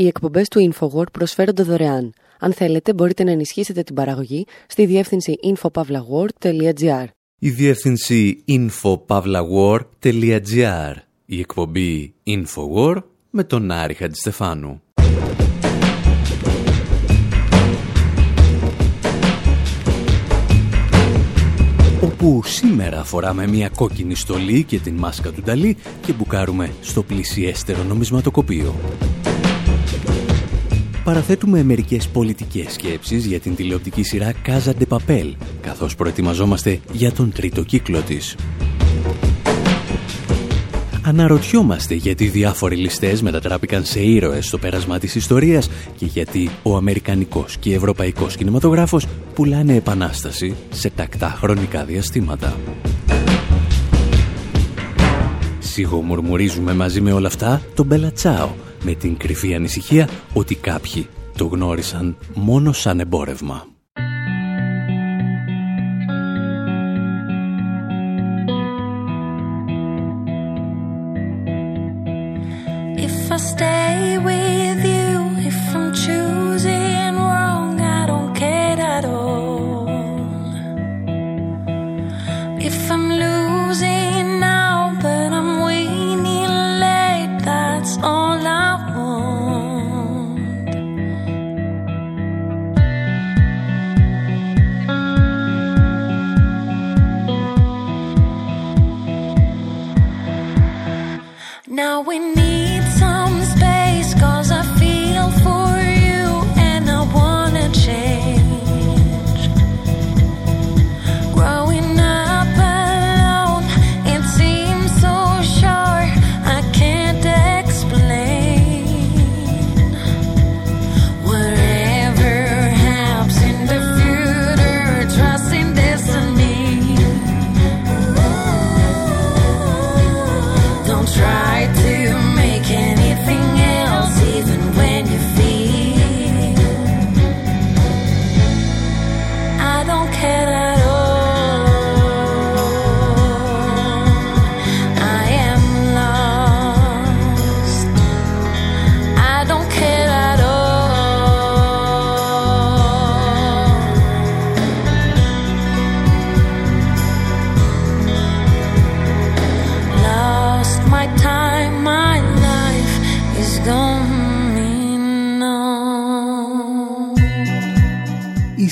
Οι εκπομπές του InfoWord προσφέρονται δωρεάν. Αν θέλετε, μπορείτε να ενισχύσετε την παραγωγή στη διεύθυνση infopavlagor.gr. Η διεύθυνση infopavlagor.gr. Η εκπομπή InfoWord με τον Άρη Χατζηστεφάνου. όπου σήμερα φοράμε μια κόκκινη στολή και την μάσκα του Νταλή και μπουκάρουμε στο πλησιέστερο νομισματοκοπείο. Παραθέτουμε μερικές πολιτικές σκέψεις για την τηλεοπτική σειρά Casa de Papel, καθώς προετοιμαζόμαστε για τον τρίτο κύκλο της. Αναρωτιόμαστε γιατί διάφοροι ληστές μετατράπηκαν σε ήρωες στο πέρασμα της ιστορίας και γιατί ο αμερικανικός και ευρωπαϊκός κινηματογράφος πουλάνε επανάσταση σε τακτά χρονικά διαστήματα. Σιγομουρμουρίζουμε μαζί με όλα αυτά τον Μπελατσάο με την κρυφή ανησυχία ότι κάποιοι το γνώρισαν μόνο σαν εμπόρευμα. stay with you if I'm choosing wrong. I don't care at all. If I'm losing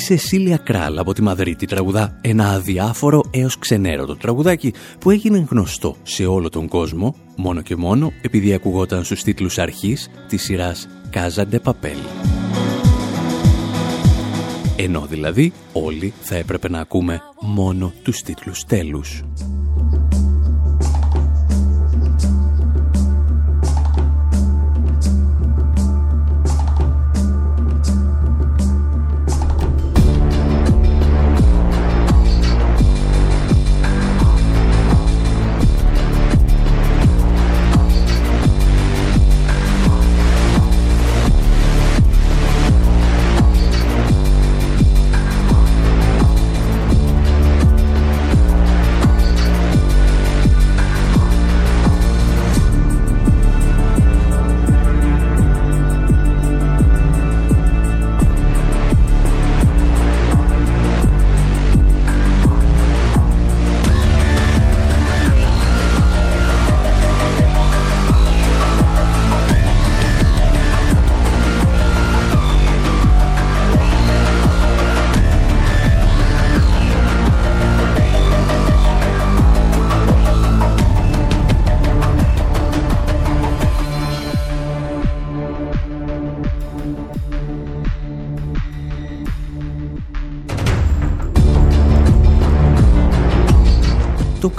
Σεσίλια Κράλ από τη Μαδρίτη τραγουδά ένα αδιάφορο έως ξενέρωτο τραγουδάκι που έγινε γνωστό σε όλο τον κόσμο μόνο και μόνο επειδή ακουγόταν στους τίτλους αρχής της σειράς Casa de Papel. Ενώ δηλαδή όλοι θα έπρεπε να ακούμε μόνο τους τίτλους τέλους.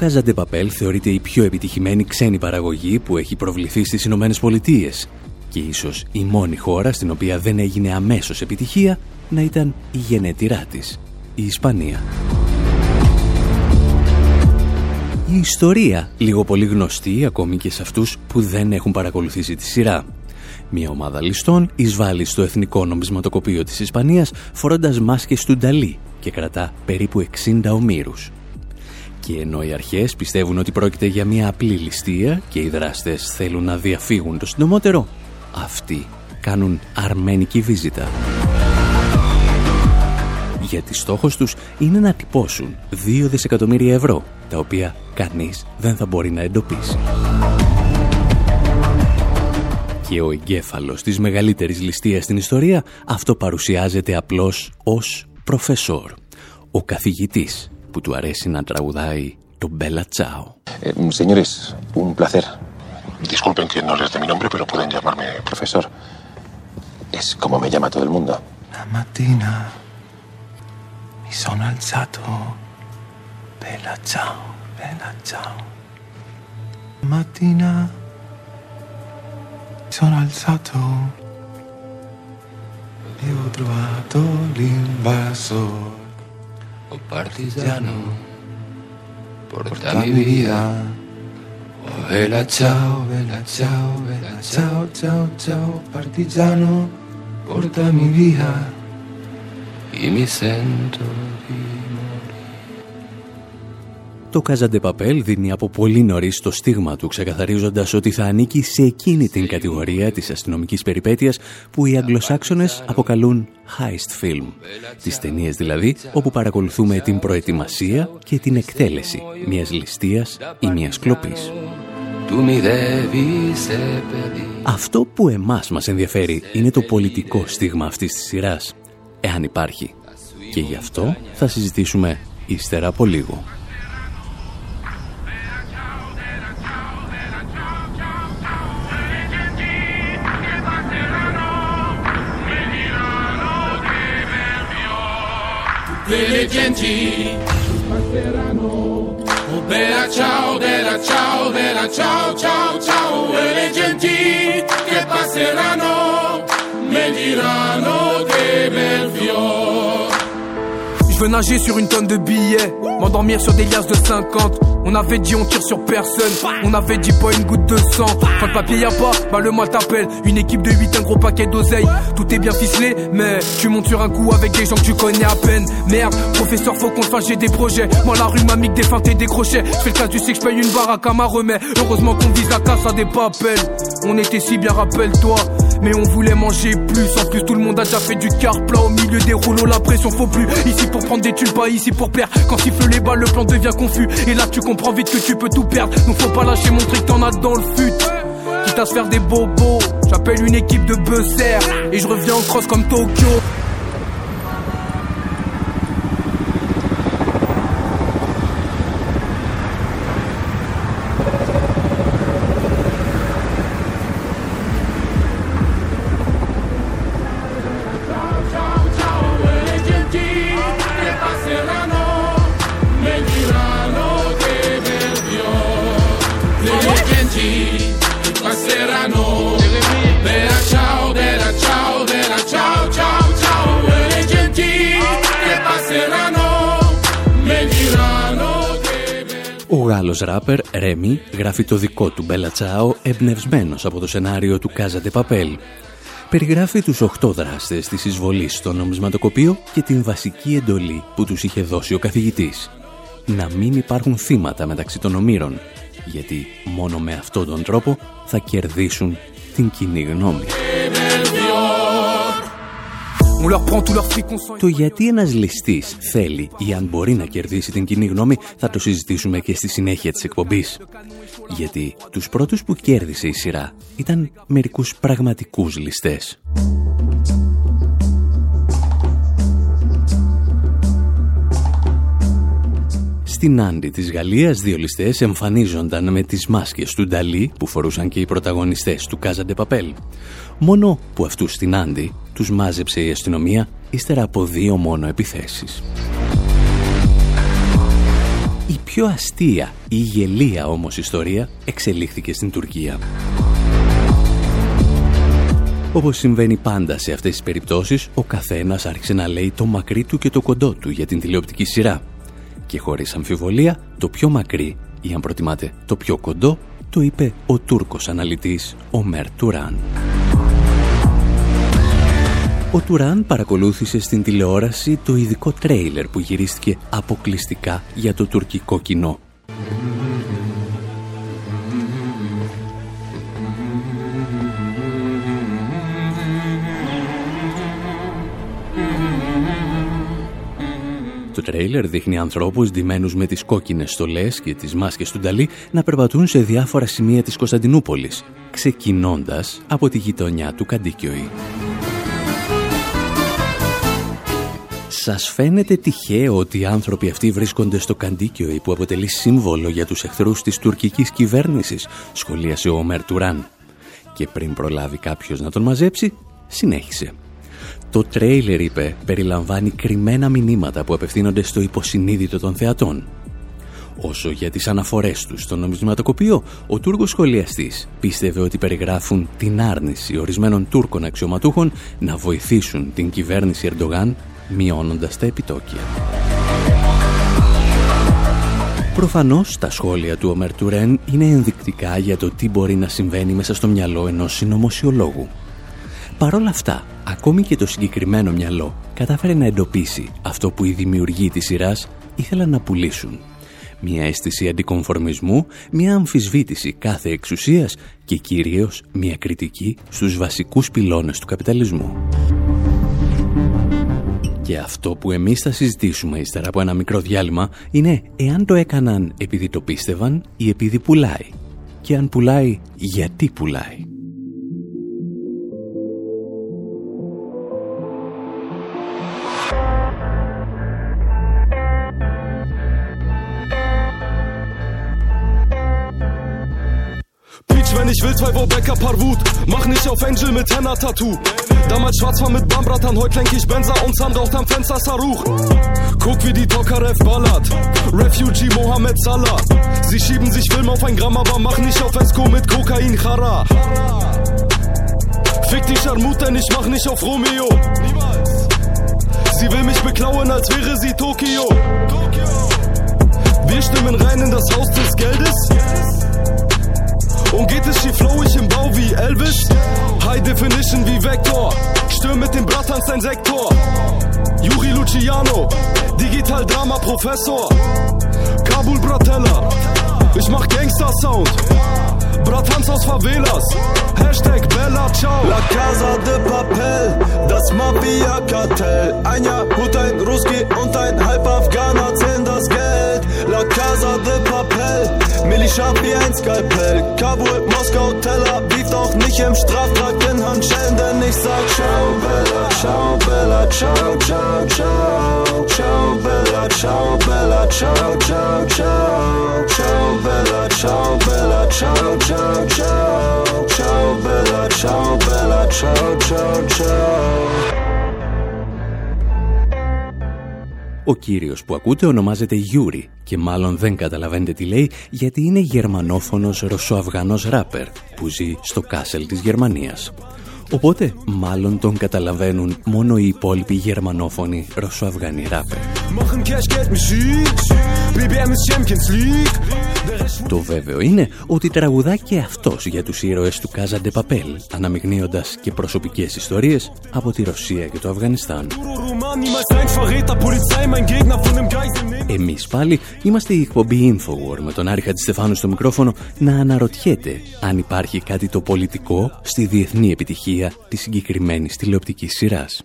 Casa de Papel θεωρείται η πιο επιτυχημένη ξένη παραγωγή που έχει προβληθεί στις Ηνωμένες Πολιτείες και ίσως η μόνη χώρα στην οποία δεν έγινε αμέσως επιτυχία να ήταν η γενέτειρά της, η Ισπανία. Η ιστορία, λίγο πολύ γνωστή ακόμη και σε αυτούς που δεν έχουν παρακολουθήσει τη σειρά. Μια ομάδα ληστών εισβάλλει στο Εθνικό Νομισματοκοπείο της Ισπανίας φορώντας μάσκες του Νταλή και κρατά περίπου 60 ομήρους. Και ενώ οι αρχές πιστεύουν ότι πρόκειται για μια απλή ληστεία και οι δράστες θέλουν να διαφύγουν το συντομότερο, αυτοί κάνουν αρμένικη βίζιτα. Γιατί στόχος τους είναι να τυπώσουν 2 δισεκατομμύρια ευρώ, τα οποία κανείς δεν θα μπορεί να εντοπίσει. Και ο εγκέφαλος της μεγαλύτερης ληστείας στην ιστορία, αυτό παρουσιάζεται απλώς ως προφεσόρ, ο καθηγητής που του αρέσει να τραγουδάει το Bella Ciao. Eh, señores, un placer. Disculpen que no les dé mi nombre, pero pueden llamarme profesor. Es como me llama todo el mundo. La mattina mi sono alzato. Bella ciao, bella ciao. La mattina mi sono alzato e ho trovato l'invasor. o partigiano, porta mi vida. Oh, vela ciao, vela ciao, vela ciao, ciao, ciao, partigiano, porta mi via y mi sento Το Κάζαντε Παπέλ δίνει από πολύ νωρίς το στίγμα του ξεκαθαρίζοντας ότι θα ανήκει σε εκείνη την κατηγορία της αστυνομικής περιπέτειας που οι Αγγλοσάξονες αποκαλούν heist film. Τις ταινίες δηλαδή όπου παρακολουθούμε την προετοιμασία και την εκτέλεση μιας ληστείας ή μιας κλοπής. Αυτό που εμάς μας ενδιαφέρει είναι το πολιτικό στίγμα αυτής της σειράς, εάν υπάρχει. Και γι' αυτό θα συζητήσουμε ύστερα από λίγο. Le genti passeranno. Oh bella ciao, bella ciao, bella ciao, ciao, ciao. E le genti che passeranno mi diranno che bel fiore. Je veux nager sur une tonne de billets, m'endormir sur des liasses de 50. On avait dit on tire sur personne, on avait dit pas une goutte de sang. Pas de papier y a pas, bah le mal t'appelle. Une équipe de 8, un gros paquet d'oseille. Tout est bien ficelé, mais tu montes sur un coup avec des gens que tu connais à peine. Merde, professeur, faut qu'on fasse, j'ai des projets. Moi la rue m'a mis des feintes et des crochets. Je fais le cas, tu sais que je paye une baraque à ma remet. Heureusement qu'on vise la casse à des papels. On était si bien, rappelle-toi. Mais on voulait manger plus. En plus, tout le monde a déjà fait du car plat au milieu des rouleaux. La pression faut plus. Ici pour prendre des tubes, pas ici pour perdre. Quand siffle les balles, le plan devient confus. Et là, tu comprends vite que tu peux tout perdre. Donc faut pas lâcher, montrer que t'en as dans le fut. Quitte à se faire des bobos. J'appelle une équipe de buzzers. Et je reviens en cross comme Tokyo. Γάλλος ράπερ Ρέμι γράφει το δικό του Μπέλα Τσάο εμπνευσμένος από το σενάριο του Κάζατε Παπέλ. Περιγράφει τους οχτώ δράστες της εισβολής στο νομισματοκοπείο και την βασική εντολή που τους είχε δώσει ο καθηγητής. Να μην υπάρχουν θύματα μεταξύ των ομήρων, γιατί μόνο με αυτόν τον τρόπο θα κερδίσουν την κοινή γνώμη. Το γιατί ένας ληστής θέλει ή αν μπορεί να κερδίσει την κοινή γνώμη θα το συζητήσουμε και στη συνέχεια της εκπομπής. Γιατί τους πρώτους που κέρδισε η σειρά ήταν μερικούς πραγματικούς ληστές. Στην Άντι της Γαλλίας δύο ληστές εμφανίζονταν με τις μάσκες του Νταλή που φορούσαν και οι πρωταγωνιστές του Κάζαντε Παπέλ. Μόνο που αυτούς στην Άντι τους μάζεψε η αστυνομία ύστερα από δύο μόνο επιθέσεις. Η πιο αστεία ή γελία όμως ιστορία εξελίχθηκε στην Τουρκία. Όπως συμβαίνει πάντα σε αυτές τις περιπτώσεις, ο καθένας άρχισε να λέει το μακρύ του και το κοντό του για την τηλεοπτική σειρά. Και χωρίς αμφιβολία, το πιο μακρύ, ή αν προτιμάτε το πιο κοντό, το είπε ο Τούρκος αναλυτής ο Μέρ Τουράν. Ο Τουράν παρακολούθησε στην τηλεόραση το ειδικό τρέιλερ που γυρίστηκε αποκλειστικά για το τουρκικό κοινό. Τρέιλερ δείχνει ανθρώπους ντυμένους με τις κόκκινες στολές και τις μάσκες του Νταλή να περπατούν σε διάφορα σημεία της Κωνσταντινούπολης, ξεκινώντας από τη γειτονιά του Καντίκιοη. Σας φαίνεται τυχαίο ότι οι άνθρωποι αυτοί βρίσκονται στο Καντίκιοη που αποτελεί σύμβολο για τους εχθρούς της τουρκικής κυβέρνησης, σχολίασε ο Ομέρ Τουράν. Και πριν προλάβει κάποιος να τον μαζέψει, συνέχισε. Το τρέιλερ, είπε, περιλαμβάνει κρυμμένα μηνύματα που απευθύνονται στο υποσυνείδητο των θεατών. Όσο για τις αναφορές τους στο νομισματοκοπείο, ο Τούρκος σχολιαστής πίστευε ότι περιγράφουν την άρνηση ορισμένων Τούρκων αξιωματούχων να βοηθήσουν την κυβέρνηση Ερντογάν μειώνοντας τα επιτόκια. Προφανώς τα σχόλια του Ομερ Τουρέν είναι ενδεικτικά για το τι μπορεί να συμβαίνει μέσα στο μυαλό ενός συνωμοσιολόγου. Παρ' όλα αυτά, ακόμη και το συγκεκριμένο μυαλό κατάφερε να εντοπίσει αυτό που οι δημιουργοί της σειράς ήθελαν να πουλήσουν. Μια αίσθηση αντικομφορμισμού, μια αμφισβήτηση κάθε εξουσίας και κυρίως μια κριτική στους βασικούς πυλώνες του καπιταλισμού. Και αυτό που εμείς θα συζητήσουμε ύστερα από ένα μικρό διάλειμμα είναι εάν το έκαναν επειδή το πίστευαν ή επειδή πουλάει. Και αν πουλάει, γιατί πουλάει. Wenn ich will, zwei Wobecker Parwut. Mach nicht auf Angel mit Henna-Tattoo. Damals schwarz war mit Bambratan, heute lenk ich Benzer und Sand raucht am Fenster Saruch. Guck wie die Tokarev ballert. Refugee Mohammed Salah. Sie schieben sich Film auf ein Gramm, aber mach nicht auf Esco mit Kokain Chara. Fick die Scharmut, ich mach nicht auf Romeo. Sie will mich beklauen, als wäre sie Tokio. Wir stimmen rein in das Haus des Geldes. Und geht es schief, flow ich im Bau wie Elvis? High Definition wie Vektor. Stürm mit dem Brattern sein Sektor. Juri Luciano, Digital Drama Professor. Kabul Bratella, ich mach Gangster Sound. Bratans aus Favelas. Hashtag Bella Ciao. La Casa de Papel, das Mafia-Kartell. Ein Jahut, ein Ruski und ein Halb-Afghaner zählen das Geld. La Casa de Papel, Militia wie ein Skalpell. Kabul, Moskau, Tel Aviv, doch nicht im Straftrag in Handschellen, denn ich sag Ciao, Bella, Ciao, Bella, Ciao, Ciao, Ciao. Ciao, Bella, Ciao, Bella, Ciao, Ciao, Ciao. Ciao, Bella, Ciao, Bella, Ciao, Ciao, Ciao. Ciao, Bella, Ciao, Bella, Ciao, Ciao, Ciao. Ο κύριος που ακούτε ονομάζεται Γιούρι και μάλλον δεν καταλαβαίνετε τι λέει γιατί είναι γερμανόφωνος ρωσοαφγανός ράπερ που ζει στο Κάσελ της Γερμανίας. Οπότε μάλλον τον καταλαβαίνουν μόνο οι υπόλοιποι γερμανόφωνοι ρωσοαφγανοί ράπερ. Το βέβαιο είναι ότι τραγουδά και αυτός για τους ήρωες του Κάζαντε Παπέλ, αναμειγνύοντας και προσωπικές ιστορίες από τη Ρωσία και το Αφγανιστάν. Εμείς πάλι είμαστε η εκπομπή Infowar με τον Άρη Χατζηστεφάνου στο μικρόφωνο να αναρωτιέται αν υπάρχει κάτι το πολιτικό στη διεθνή επιτυχία της συγκεκριμένης τηλεοπτικής σειράς.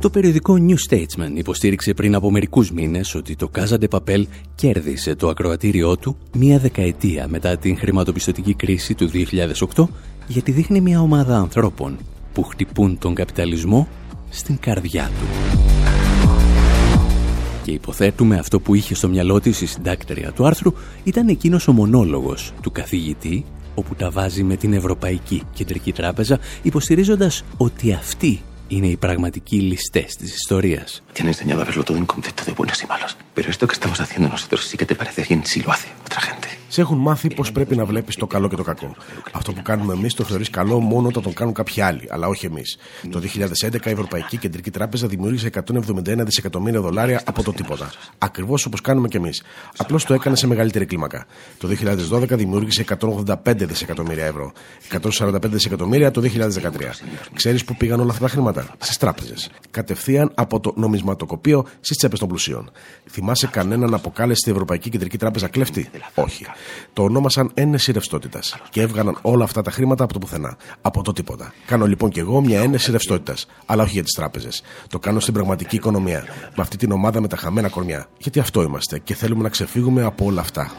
Το περιοδικό New Statesman υποστήριξε πριν από μερικούς μήνες ότι το Casa de Papel κέρδισε το ακροατήριό του μία δεκαετία μετά την χρηματοπιστωτική κρίση του 2008 γιατί δείχνει μια ομάδα ανθρώπων που χτυπούν τον καπιταλισμό στην καρδιά του. Και υποθέτουμε αυτό που είχε στο μυαλό της η συντάκτρια του άρθρου ήταν εκείνος ο μονόλογος του καθηγητή όπου τα βάζει με την Ευρωπαϊκή Κεντρική Τράπεζα υποστηρίζοντας ότι αυτοί είναι οι πραγματικοί ληστές της ιστορίας. Te han enseñado a verlo todo en concepto de buenos y malos. Pero esto que estamos haciendo nosotros sí que te parece bien si lo hace otra gente. Σε έχουν μάθει πώ πρέπει να βλέπεις το καλό και το κακό. Αυτό που κάνουμε εμείς το θεωρείς καλό μόνο όταν το κάνουν κάποιοι άλλοι, αλλά όχι εμείς. Το 2011 η Ευρωπαϊκή Κεντρική Τράπεζα δημιούργησε 171 δισεκατομμύρια δολάρια από το τίποτα. Ακριβώς όπως κάνουμε κι εμείς. Απλώς το έκανε σε μεγαλύτερη κλίμακα. Το 2012 δημιούργησε 185 δισεκατομμύρια ευρώ. 145 δισεκατομμύρια το 2013. Ξέρεις που πήγαν όλα αυτά τα χρήματα; Στις τράπεζες. Κατευθείαν από το νομισματοκοπείο στις τσέπες των πλουσίων. Θυμάσαι κανέναν αποκάλεσε την Ευρωπαϊκή Κεντρική Τράπεζα κλέφτη; Όχι. Το ονόμασαν ένεση ρευστότητας και έβγαλαν όλα αυτά τα χρήματα από το πουθενά. Από το τίποτα. Κάνω λοιπόν και εγώ μια ένεση ρευστότητας. Αλλά όχι για τις τράπεζες. Το κάνω στην πραγματική οικονομία. Με αυτή την ομάδα με τα χαμένα κορμιά. Γιατί αυτό είμαστε και θέλουμε να ξεφύγουμε από όλα αυτά.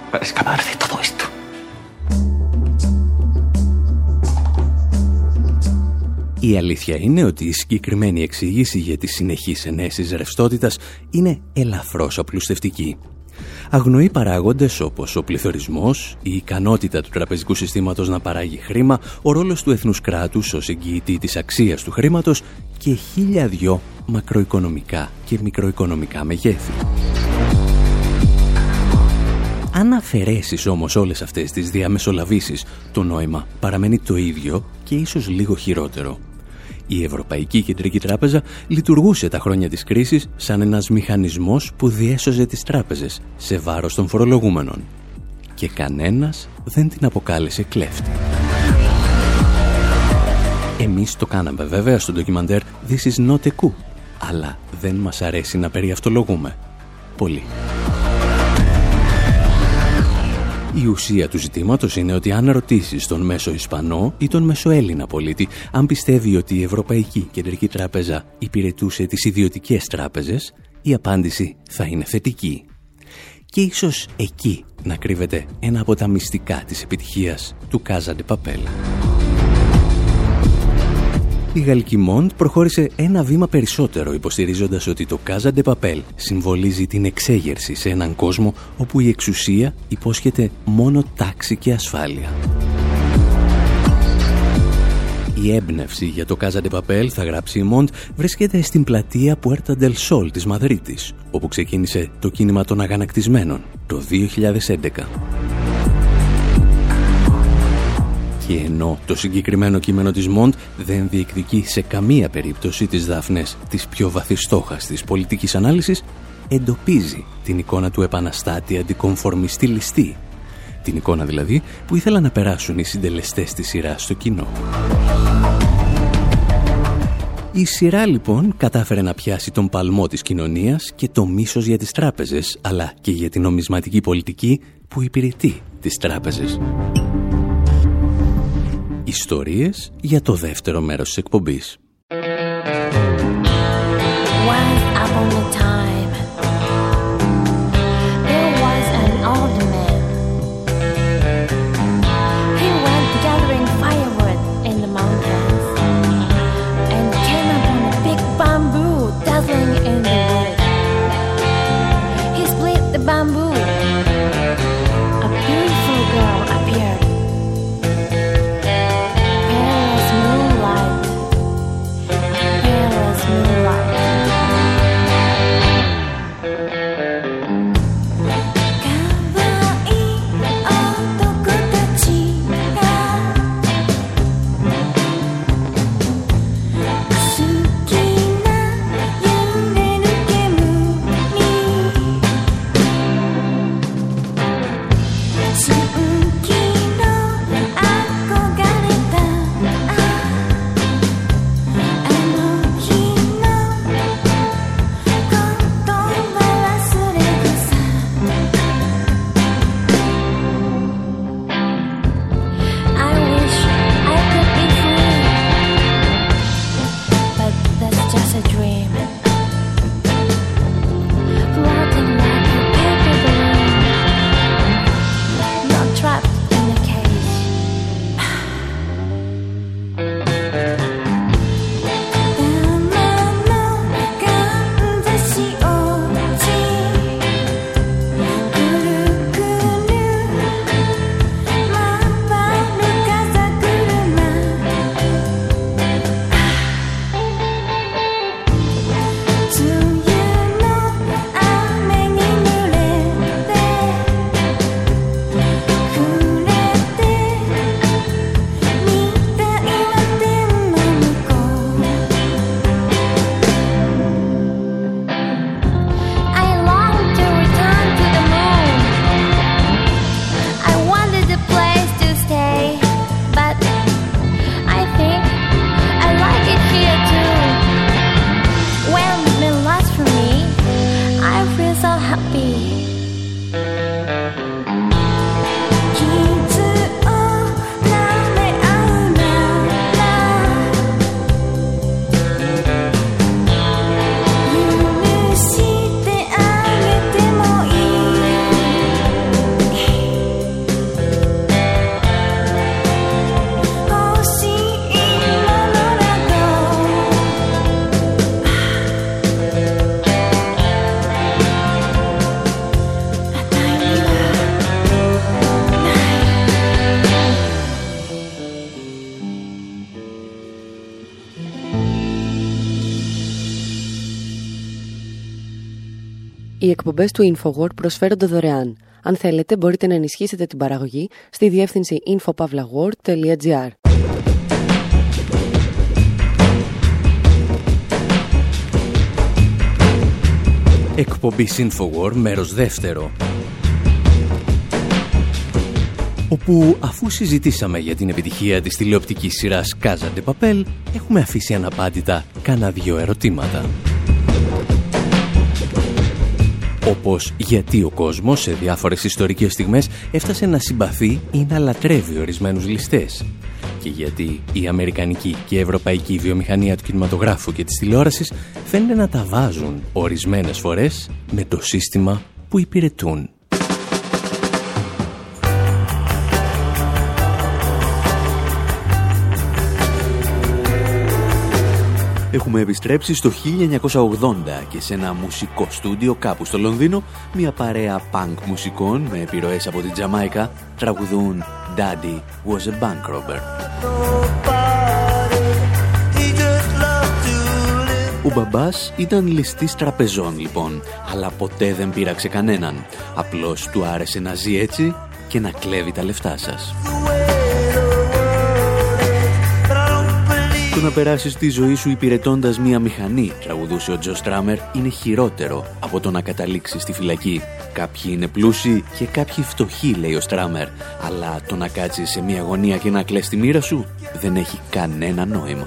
Η αλήθεια είναι ότι η συγκεκριμένη εξήγηση για τις συνεχείς ενέσεις ρευστότητας είναι ελαφρώς απλουστευτική. Αγνοεί παράγοντες όπως ο πληθωρισμός, η ικανότητα του τραπεζικού συστήματος να παράγει χρήμα, ο ρόλος του εθνούς κράτους ως εγγυητή της αξίας του χρήματος και χίλια δυο μακροοικονομικά και μικροοικονομικά μεγέθη. Αν αφαιρέσεις όμως όλες αυτές τις διαμεσολαβήσεις, το νόημα παραμένει το ίδιο και ίσως λίγο χειρότερο. Η Ευρωπαϊκή Κεντρική Τράπεζα λειτουργούσε τα χρόνια της κρίσης σαν ένας μηχανισμός που διέσωζε τις τράπεζες σε βάρος των φορολογούμενων. Και κανένας δεν την αποκάλεσε κλέφτη. Εμείς το κάναμε βέβαια στο ντοκιμαντέρ This is not a coup, αλλά δεν μας αρέσει να περιαυτολογούμε. Πολύ. Η ουσία του ζητήματος είναι ότι αν ρωτήσεις τον μέσο Ισπανό ή τον μέσο Έλληνα πολίτη αν πιστεύει ότι η Ευρωπαϊκή Κεντρική Τράπεζα υπηρετούσε τις ιδιωτικές τράπεζες, η απάντηση θα είναι θετική. Και ίσως εκεί να κρύβεται ένα από τα μυστικά της επιτυχίας του Κάζαντε Παπέλα η Γαλλική Μοντ προχώρησε ένα βήμα περισσότερο υποστηρίζοντας ότι το Casa de Papel συμβολίζει την εξέγερση σε έναν κόσμο όπου η εξουσία υπόσχεται μόνο τάξη και ασφάλεια. Η έμπνευση για το Casa de Papel, θα γράψει η Μοντ, βρίσκεται στην πλατεία Puerta del Sol της Μαδρίτης, όπου ξεκίνησε το κίνημα των αγανακτισμένων το 2011. Και ενώ το συγκεκριμένο κείμενο της Μοντ δεν διεκδικεί σε καμία περίπτωση τις δάφνες της πιο βαθύς στόχας της πολιτικής ανάλυσης, εντοπίζει την εικόνα του επαναστάτη αντικομφορμιστή ληστή. Την εικόνα δηλαδή που ήθελαν να περάσουν οι συντελεστές της σειράς στο κοινό. Η σειρά λοιπόν κατάφερε να πιάσει τον παλμό της κοινωνίας και το μίσος για τις τράπεζες, αλλά και για την νομισματική πολιτική που υπηρετεί τις τράπεζες. Ιστορίες για το δεύτερο μέρος της εκπομπής. Οι εκπομπές του InfoWord προσφέρονται δωρεάν. Αν θέλετε, μπορείτε να ενισχύσετε την παραγωγή στη διεύθυνση infopavlagor.gr. Εκπομπή InfoWord, μέρος δεύτερο. Όπου αφού συζητήσαμε για την επιτυχία της τηλεοπτικής σειράς Casa de Papel, έχουμε αφήσει αναπάντητα κάνα δυο ερωτήματα. Όπως γιατί ο κόσμος σε διάφορες ιστορικές στιγμές έφτασε να συμπαθεί ή να λατρεύει ορισμένους ληστές. Και γιατί η αμερικανική και η ευρωπαϊκή βιομηχανία του κινηματογράφου και της τηλεόρασης φαίνεται να τα βάζουν ορισμένες φορές με το σύστημα που υπηρετούν. Έχουμε επιστρέψει στο 1980 και σε ένα μουσικό στούντιο κάπου στο Λονδίνο μια παρέα punk μουσικών με επιρροές από την Τζαμάικα τραγουδούν Daddy was a bank robber. Ο μπαμπάς ήταν ληστής τραπεζών λοιπόν, αλλά ποτέ δεν πείραξε κανέναν. Απλώς του άρεσε να ζει έτσι και να κλέβει τα λεφτά σας. Το να περάσεις τη ζωή σου υπηρετώντας μία μηχανή, τραγουδούσε ο Τζο Στράμερ, είναι χειρότερο από το να καταλήξεις στη φυλακή. Κάποιοι είναι πλούσιοι και κάποιοι φτωχοί, λέει ο Στράμερ, αλλά το να κάτσεις σε μία γωνία και να κλαις τη μοίρα σου δεν έχει κανένα νόημα.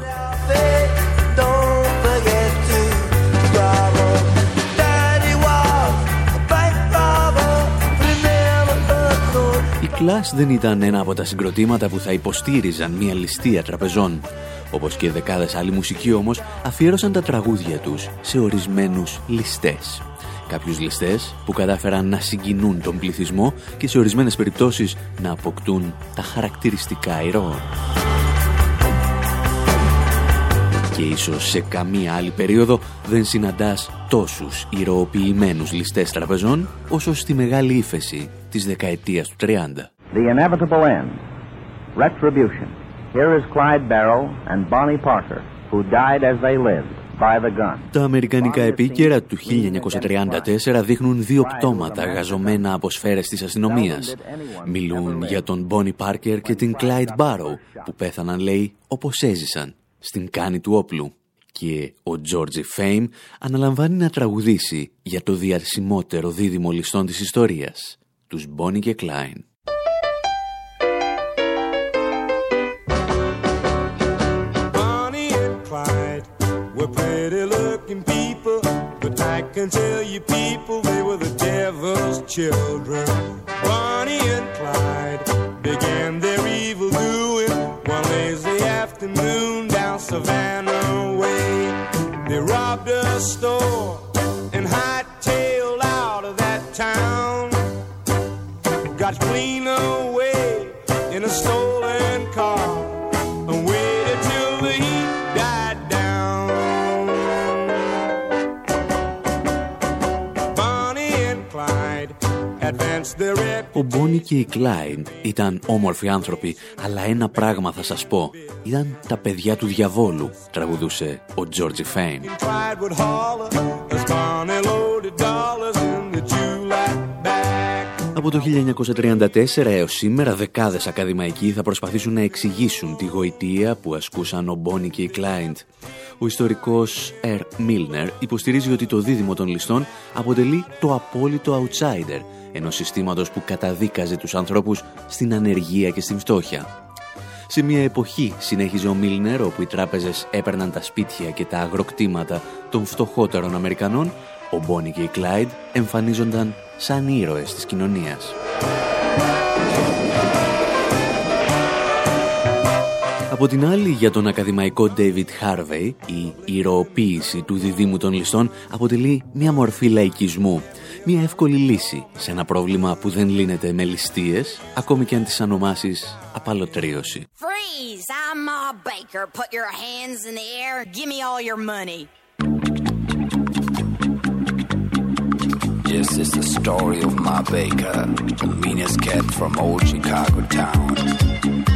Η κλάς δεν ήταν ένα από τα συγκροτήματα που θα υποστήριζαν μια ληστεία τραπεζών. Όπως και δεκάδες άλλοι μουσικοί όμως αφιέρωσαν τα τραγούδια τους σε ορισμένους ληστές. Κάποιους ληστές που κατάφεραν να συγκινούν τον πληθυσμό και σε ορισμένες περιπτώσεις να αποκτούν τα χαρακτηριστικά ηρώων. Και ίσως σε καμία άλλη περίοδο δεν συναντάς τόσους ηρωοποιημένους ληστές τραπεζών όσο στη μεγάλη ύφεση της δεκαετίας του 30. The inevitable end. Retribution. Here is Clyde Barrow and Bonnie Parker, who died as they lived. By the gun. Τα αμερικανικά επίκαιρα του 1934 δείχνουν δύο πτώματα γαζωμένα από σφαίρες της αστυνομίας. Μιλούν για τον Bonnie Parker και την Clyde Barrow που πέθαναν λέει όπως έζησαν στην κάνη του όπλου. Και ο George Fame αναλαμβάνει να τραγουδήσει για το διαρσιμότερο δίδυμο ληστών της ιστορίας, τους Bonnie και Clyde. Can tell you people they were the devil's children. Bonnie and Clyde began their evil doing one lazy afternoon down Savannah way. They robbed a store and hightailed out of that town. Got clean away in a stolen Ο Μπόνι και η Κλάιν ήταν όμορφοι άνθρωποι, αλλά ένα πράγμα θα σας πω. Ήταν τα παιδιά του διαβόλου, τραγουδούσε ο Τζόρτζι Φέιν. Από το 1934 έως σήμερα δεκάδες ακαδημαϊκοί θα προσπαθήσουν να εξηγήσουν τη γοητεία που ασκούσαν ο Μπόνι και η Κλάιντ. Ο ιστορικός Ερ Μίλνερ υποστηρίζει ότι το δίδυμο των ληστών αποτελεί το απόλυτο outsider ενός συστήματος που καταδίκαζε τους ανθρώπους στην ανεργία και στην φτώχεια. Σε μια εποχή, συνέχιζε ο Μίλνερ, όπου οι τράπεζες έπαιρναν τα σπίτια και τα αγροκτήματα των φτωχότερων Αμερικανών, ο Μπόνι και η Κλάιντ εμφανίζονταν σαν ήρωες της κοινωνίας. Από την άλλη, για τον ακαδημαϊκό David Harvey, η ηρωοποίηση του διδήμου των ληστών αποτελεί μια μορφή λαϊκισμού μια εύκολη λύση σε ένα πρόβλημα που δεν λύνεται με ληστείες, ακόμη και αν τις ανομάσεις απαλωτρίωση. Freeze! I'm Ma Baker. Put your hands in the air. Give me all your money. Yes, is the story of my Baker, the meanest cat from old Chicago town.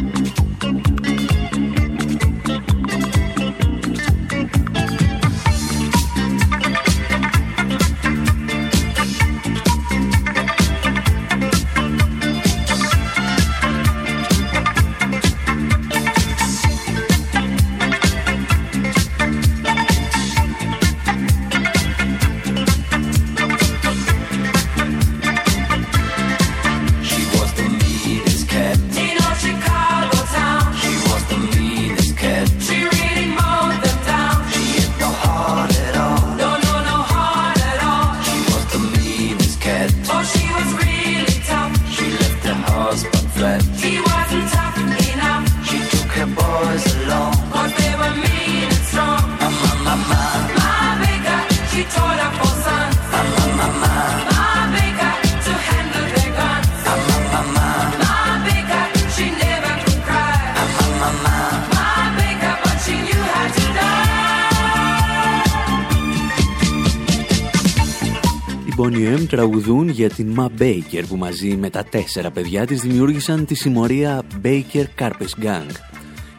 Για την Ma Baker που μαζί με τα τέσσερα παιδιά της δημιούργησαν τη συμμορία Baker Carpes Gang.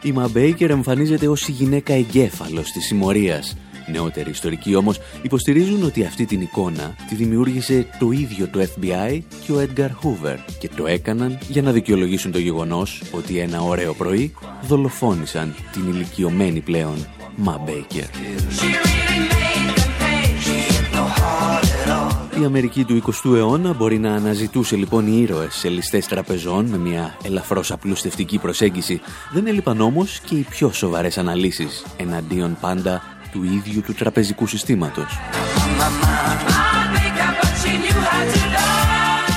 Η Ma Baker εμφανίζεται ως η γυναίκα εγκέφαλος της συμμορίας. Νεότεροι ιστορικοί όμως υποστηρίζουν ότι αυτή την εικόνα τη δημιούργησε το ίδιο το FBI και ο Edgar Hoover και το έκαναν για να δικαιολογήσουν το γεγονός ότι ένα ωραίο πρωί δολοφόνησαν την ηλικιωμένη πλέον Ma Baker. Η Αμερική του 20ου αιώνα μπορεί να αναζητούσε λοιπόν οι ήρωες σε ληστές τραπεζών με μια ελαφρώς απλουστευτική προσέγγιση. Δεν έλειπαν όμως και οι πιο σοβαρές αναλύσεις εναντίον πάντα του ίδιου του τραπεζικού συστήματος.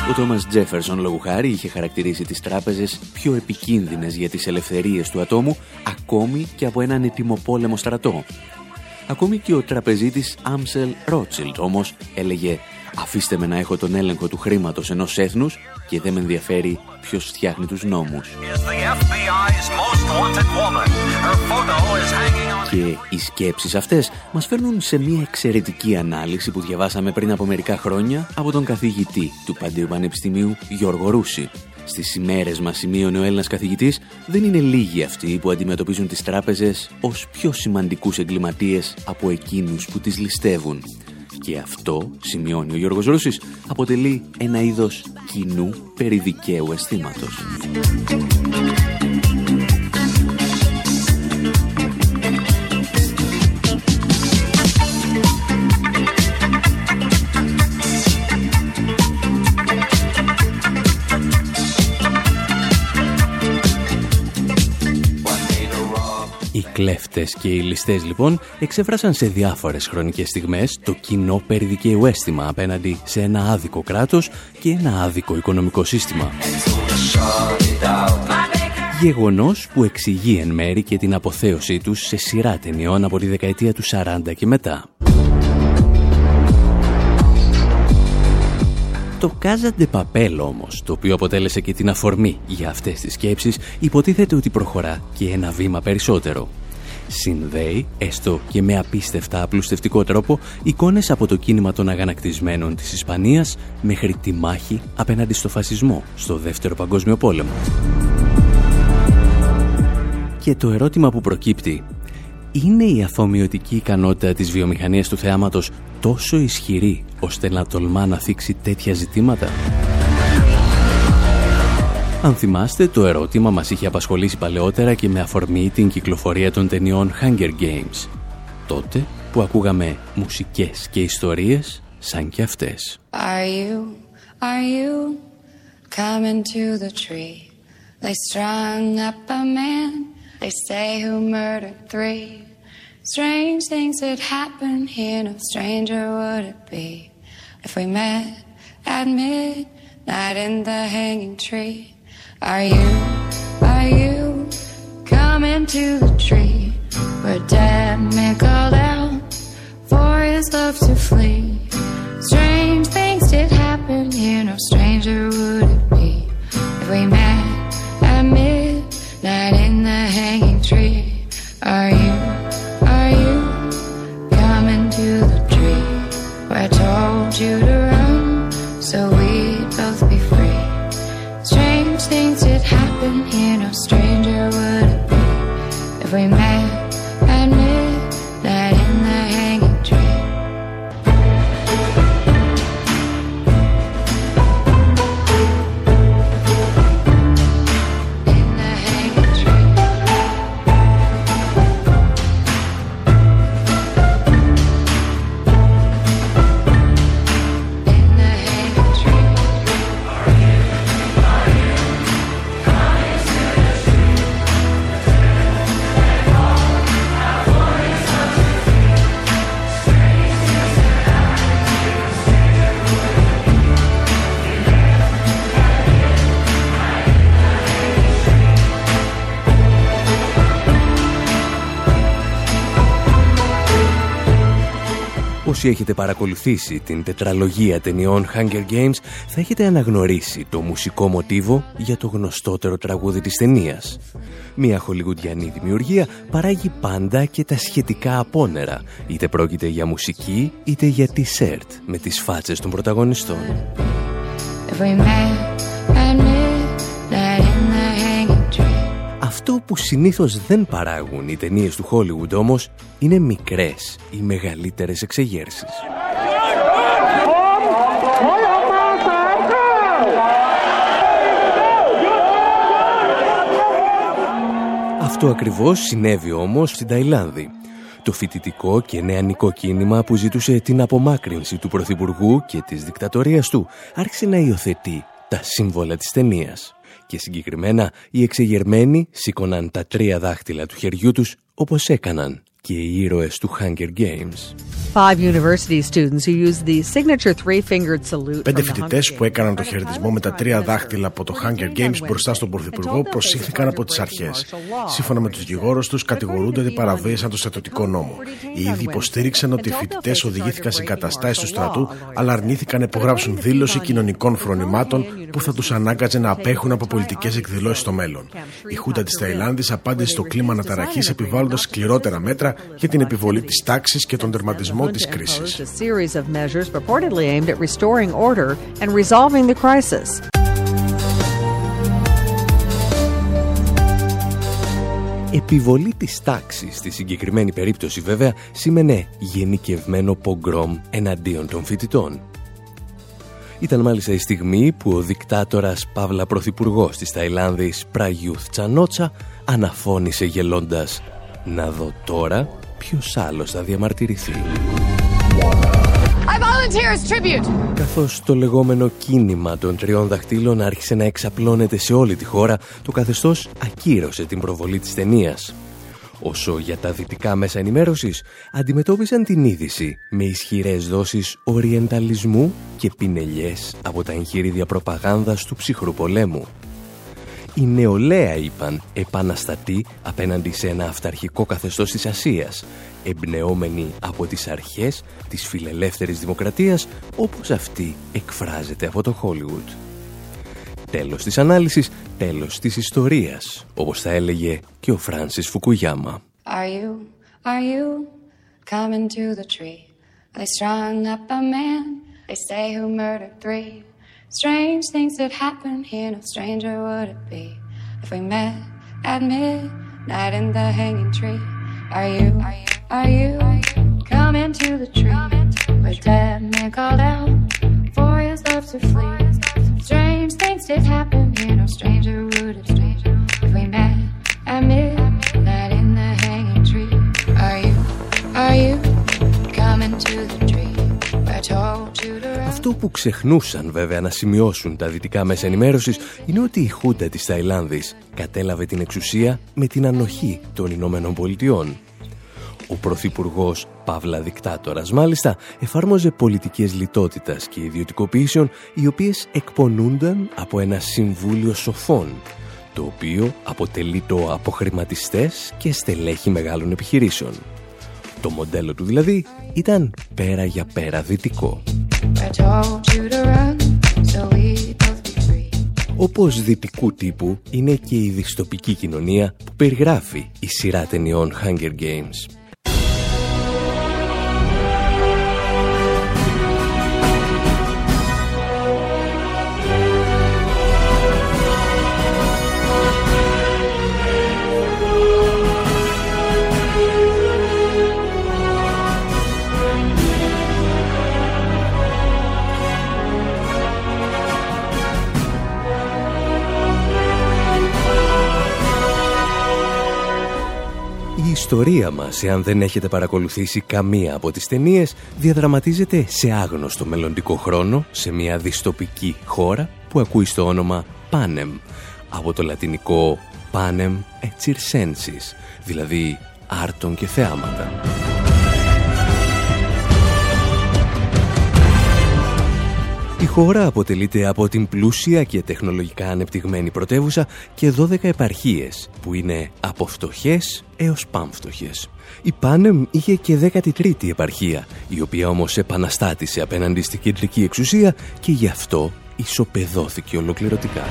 Ο Τόμας Τζέφερσον λόγου χάρη είχε χαρακτηρίσει τις τράπεζες πιο επικίνδυνες για τις ελευθερίες του ατόμου ακόμη και από έναν ετοιμοπόλεμο στρατό. Ακόμη και ο τραπεζίτης Άμσελ Ρότσιλτ όμως έλεγε «Αφήστε με να έχω τον έλεγχο του χρήματος ενός έθνους και δεν με ενδιαφέρει ποιος φτιάχνει τους νόμους». Και οι σκέψεις αυτές μας φέρνουν σε μια εξαιρετική ανάλυση που διαβάσαμε πριν από μερικά χρόνια από τον καθηγητή του Παντίου Πανεπιστημίου Γιώργο Ρούση. Στις ημέρες μας σημείωνε ο Έλληνας καθηγητής δεν είναι λίγοι αυτοί που αντιμετωπίζουν τις τράπεζες ως πιο σημαντικούς εγκληματίες από εκείνους που τις ληστεύουν. Και αυτό, σημειώνει ο Γιώργος Ρούσης, αποτελεί ένα είδος κοινού περιδικαίου αισθήματος. Κλέφτες και οι ληστές λοιπόν εξέφρασαν σε διάφορες χρονικές στιγμές το κοινό περιδικαίου αίσθημα απέναντι σε ένα άδικο κράτος και ένα άδικο οικονομικό σύστημα. Γεγονός που εξηγεί εν μέρη και την αποθέωσή τους σε σειρά ταινιών από τη δεκαετία του 40 και μετά. Το Casa de Papel όμως, το οποίο αποτέλεσε και την αφορμή για αυτές τις σκέψεις, υποτίθεται ότι προχωρά και ένα βήμα περισσότερο συνδέει, έστω και με απίστευτα απλουστευτικό τρόπο, εικόνες από το κίνημα των αγανακτισμένων της Ισπανίας μέχρι τη μάχη απέναντι στο φασισμό στο Δεύτερο Παγκόσμιο Πόλεμο. Και το ερώτημα που προκύπτει είναι η αφομοιωτική ικανότητα της βιομηχανίας του θεάματος τόσο ισχυρή ώστε να τολμά να θίξει τέτοια ζητήματα; Αν θυμάστε, το ερώτημα μας είχε απασχολήσει παλαιότερα και με αφορμή την κυκλοφορία των ταινιών Hunger Games. Τότε που ακούγαμε μουσικές και ιστορίες σαν και αυτές. Are you, are you coming to the tree? They strung up a man, they say who murdered three. Strange things that happen here, no stranger would it be if we met at midnight in the hanging tree. Are you, are you coming to the tree where Dad man called out for his love to flee? Strange things every man. Όσοι έχετε παρακολουθήσει την τετραλογία ταινιών Hunger Games θα έχετε αναγνωρίσει το μουσικό μοτίβο για το γνωστότερο τραγούδι της ταινίας. Μια χολιγουντιανή δημιουργία παράγει πάντα και τα σχετικά απόνερα, είτε πρόκειται για μουσική, είτε για t-shirt με τις φάτσες των πρωταγωνιστών. Αυτό που συνήθως δεν παράγουν οι ταινίες του Hollywood όμως είναι μικρές ή μεγαλύτερες εξεγέρσεις. Αυτό ακριβώς συνέβη όμως στην Ταϊλάνδη. Το φοιτητικό και νεανικό κίνημα που ζητούσε την απομάκρυνση του Πρωθυπουργού και της δικτατορίας του άρχισε να υιοθετεί τα σύμβολα της ταινίας. Και συγκεκριμένα οι εξεγερμένοι σήκωναν τα τρία δάχτυλα του χεριού τους όπως έκαναν και οι ήρωες του Hunger Games. Πέντε φοιτητές που έκαναν το χαιρετισμό με τα τρία δάχτυλα από το Hunger Games μπροστά στον Πρωθυπουργό προσήχθηκαν από τις αρχές. Σύμφωνα με τους δικηγόρους τους, κατηγορούνται ότι παραβίασαν το στρατιωτικό νόμο. Οι ίδιοι υποστήριξαν ότι οι φοιτητές οδηγήθηκαν σε καταστάσεις του στρατού, αλλά αρνήθηκαν να υπογράψουν δήλωση κοινωνικών φρονημάτων που θα τους ανάγκαζε να απέχουν από πολιτικές εκδηλώσεις στο μέλλον. Η Χούτα της Ταϊλάνδης απάντησε στο κλίμα αναταραχής επιβάλλοντας σκληρότερα μέτρα για την επιβολή της τάξης και τον τερματισμό της κρίσης. Επιβολή της τάξης στη συγκεκριμένη περίπτωση βέβαια σήμαινε γενικευμένο πογκρόμ εναντίον των φοιτητών. Ήταν μάλιστα η στιγμή που ο δικτάτορας Παύλα Πρωθυπουργός της Ταϊλάνδης Πραγιούθ Τσανότσα αναφώνησε γελώντας «Να δω τώρα ποιος άλλος θα διαμαρτυρηθεί. Καθώς το λεγόμενο κίνημα των τριών δαχτύλων άρχισε να εξαπλώνεται σε όλη τη χώρα, το καθεστώς ακύρωσε την προβολή της ταινίας. Όσο για τα δυτικά μέσα ενημέρωσης, αντιμετώπισαν την είδηση με ισχυρές δόσεις οριενταλισμού και πινελιές από τα εγχείριδια προπαγάνδας του ψυχρού πολέμου η νεολαία είπαν επαναστατή απέναντι σε ένα αυταρχικό καθεστώς της Ασίας, εμπνεόμενοι από τις αρχές της φιλελεύθερης δημοκρατίας όπως αυτή εκφράζεται από το Χόλιγουτ. Τέλος της ανάλυσης, τέλος της ιστορίας, όπως θα έλεγε και ο Φράνσις Φουκουγιάμα. Are you, are you coming to the tree? They strung up a man, they say who murdered three. Strange things that happen here, no stranger would it be if we met at midnight in the hanging tree. Are you, are you, coming to the tree where dead man called out for his love to flee? Strange things did happen here, no stranger would it be if we met at midnight Αυτό που ξεχνούσαν βέβαια να σημειώσουν τα δυτικά μέσα ενημέρωσης είναι ότι η Χούντα της Ταϊλάνδης κατέλαβε την εξουσία με την ανοχή των Ηνωμένων Πολιτειών. Ο Πρωθυπουργός Παύλα Δικτάτορας μάλιστα εφάρμοζε πολιτικές λιτότητας και ιδιωτικοποιήσεων οι οποίες εκπονούνταν από ένα συμβούλιο σοφών το οποίο αποτελεί το από χρηματιστές και στελέχη μεγάλων επιχειρήσεων. Το μοντέλο του δηλαδή ήταν πέρα για πέρα δυτικό. Όπως δυτικού τύπου είναι και η δυστοπική κοινωνία που περιγράφει η σειρά ταινιών Hunger Games. Ιστορία μας, εάν δεν έχετε παρακολουθήσει καμία από τις ταινίες, διαδραματίζεται σε άγνωστο μελλοντικό χρόνο, σε μια διστοπική χώρα που ακούει στο όνομα Panem, από το λατινικό Panem et circensis, δηλαδή άρτων και θεάματα. Η χώρα αποτελείται από την πλούσια και τεχνολογικά ανεπτυγμένη πρωτεύουσα και 12 επαρχίες που είναι από φτωχές έως πάμφτωχες. Η Πάνεμ είχε και 13η επαρχία, η οποία όμως επαναστάτησε απέναντι στην κεντρική εξουσία και γι' αυτό ισοπεδώθηκε ολοκληρωτικά.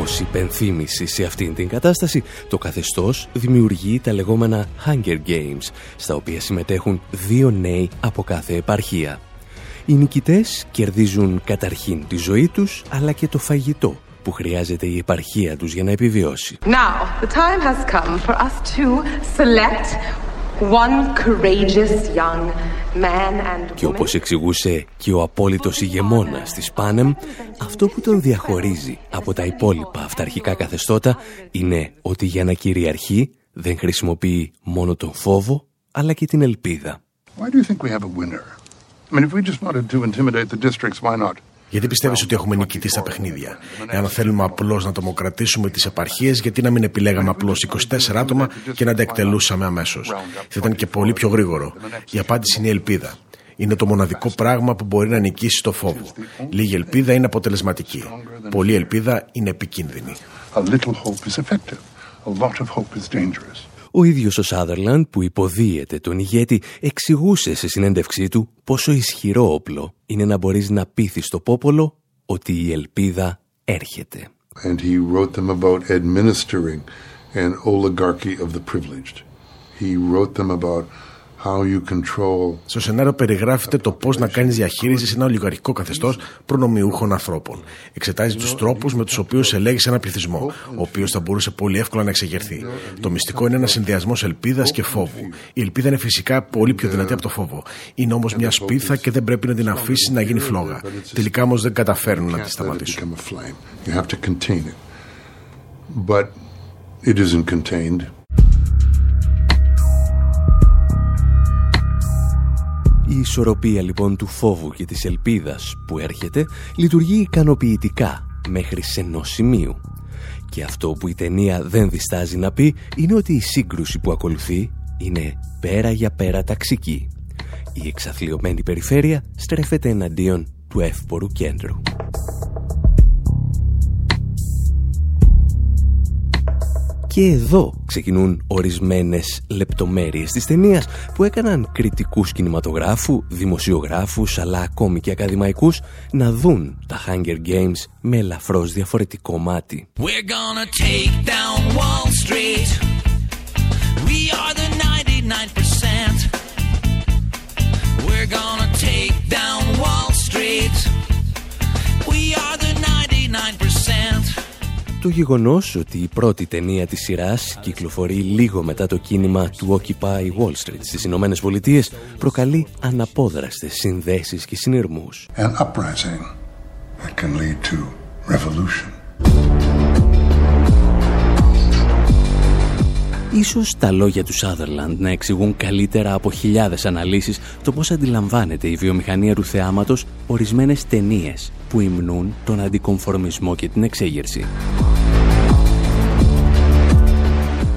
Ως υπενθύμηση σε αυτήν την κατάσταση, το καθεστώς δημιουργεί τα λεγόμενα Hunger Games, στα οποία συμμετέχουν δύο νέοι από κάθε επαρχία. Οι νικητές κερδίζουν καταρχήν τη ζωή τους, αλλά και το φαγητό που χρειάζεται η επαρχία τους για να επιβιώσει. Now, the time has come for us to select one courageous young man and Και όπως εξηγούσε και ο απόλυτος ηγεμόνας της Πάνεμ, αυτό που τον διαχωρίζει από τα υπόλοιπα αυταρχικά καθεστώτα είναι ότι για να κυριαρχεί δεν χρησιμοποιεί μόνο τον φόβο, αλλά και την ελπίδα. Why do you think we have a winner? I mean, if we just wanted to intimidate the districts, why not? Γιατί πιστεύεις ότι έχουμε νικητή στα παιχνίδια; Εάν θέλουμε απλώς να τομοκρατήσουμε τις επαρχίες, γιατί να μην επιλέγαμε απλώς 24 άτομα και να τα εκτελούσαμε αμέσως; Θα ήταν και πολύ πιο γρήγορο. Η απάντηση είναι η ελπίδα. Είναι το μοναδικό πράγμα που μπορεί να νικήσει το φόβο. Λίγη ελπίδα είναι αποτελεσματική. Πολλή ελπίδα είναι επικίνδυνη. A little hope is effective. A lot of hope is dangerous. Ο ίδιος ο Σάδερλαντ που υποδίεται τον ηγέτη εξηγούσε σε συνέντευξή του πόσο ισχυρό όπλο είναι να μπορείς να πείθεις το πόπολο ότι η ελπίδα έρχεται. And he wrote them about administering an oligarchy of the privileged. He wrote them about how you control Στο σενάριο περιγράφεται το πώς να κάνεις διαχείρισης σε ένα ολιγαρχικό καθεστώς προνομιούχων ανθρώπων. Εξετάζει τους τρόπους με τους οποίους ελέγει ένα πληθυσμό, ο οποίος θα μπορούσε πολύ εύκολα να εξεγερθεί. Το μυστικό είναι ένας συνδυασμός ελπίδας και φόβου. Η ελπίδα είναι φυσικά πολύ πιο δυνατή από το φόβο. Είναι όμως μια σπίθα και δεν πρέπει να την αφήσεις να γίνει φλόγα. Τελικά όμως δεν καταφέρνουν να τη σταματήσουν. Η ισορροπία λοιπόν του φόβου και της ελπίδας που έρχεται λειτουργεί ικανοποιητικά μέχρι σε ενός σημείου. Και αυτό που η ταινία δεν διστάζει να πει είναι ότι η σύγκρουση που ακολουθεί είναι πέρα για πέρα ταξική. Η εξαθλειωμένη περιφέρεια στρέφεται εναντίον του εύπορου κέντρου. Και εδώ ξεκινούν ορισμένες λεπτομέρειες της ταινίας που έκαναν κριτικούς κινηματογράφου, δημοσιογράφους αλλά ακόμη και ακαδημαϊκούς να δουν τα Hunger Games με ελαφρώς διαφορετικό μάτι. We're gonna take down Wall Street. We are the 99%. We're gonna take down Wall Street. We are the 99%. Το γεγονός ότι η πρώτη ταινία της σειράς κυκλοφορεί λίγο μετά το κίνημα του Occupy Wall Street στις Ηνωμένες Πολιτείες προκαλεί αναπόδραστες συνδέσεις και συνειρμούς. An uprising that can lead to revolution. Ίσως τα λόγια του Σάδερλαντ να εξηγούν καλύτερα από χιλιάδες αναλύσεις το πώς αντιλαμβάνεται η βιομηχανία του θεάματος ορισμένες ταινίες που υμνούν τον αντικομφορμισμό και την εξέγερση.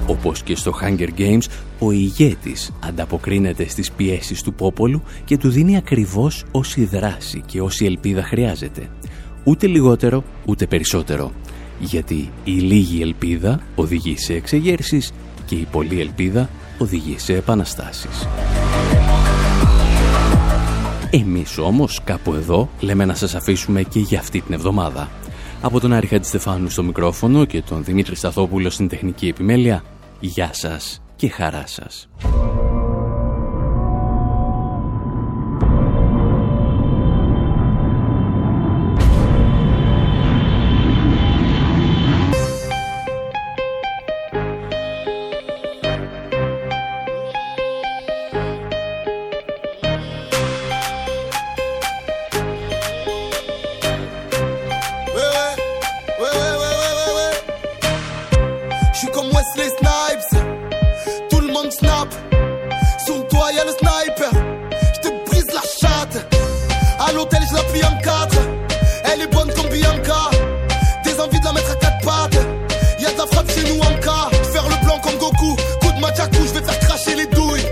Όπως και στο Hunger Games, ο ηγέτης ανταποκρίνεται στις πιέσεις του πόπολου και του δίνει ακριβώς όση δράση και όση ελπίδα χρειάζεται. Ούτε λιγότερο, ούτε περισσότερο. Γιατί η λίγη ελπίδα οδηγεί σε εξεγέρσεις και η πολλή ελπίδα οδηγεί σε επαναστάσεις. Εμείς όμως κάπου εδώ λέμε να σας αφήσουμε και για αυτή την εβδομάδα. Από τον Άρη Χατζηστεφάνου στο μικρόφωνο και τον Δημήτρη Σταθόπουλο στην τεχνική επιμέλεια, γεια σας και χαρά σας. Je suis comme Wesley Snipes. Tout le monde snap. Sur toi, y'a le sniper. Je te brise la chatte. À l'hôtel, je la en quatre. Elle est bonne comme Bianca. Des envies de la mettre à quatre pattes. Y'a de la frappe chez nous en cas. Faire le blanc comme Goku. Coup de machakou, je vais faire cracher les douilles.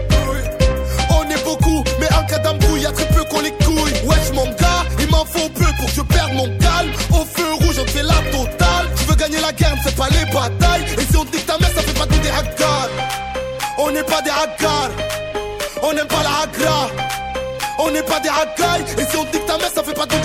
On est beaucoup, mais en cas d'embrouille, y'a très peu qu'on les couilles. Wesh, mon gars, il m'en faut peu pour que je perde mon calme. Au feu rouge, on fait la totale. Tu veux gagner la guerre, ne pas les batailles. Pas des hackers. On n'aime pas la hackra. On n'est pas des racailles. Et si on dit que ta mère, ça fait pas tout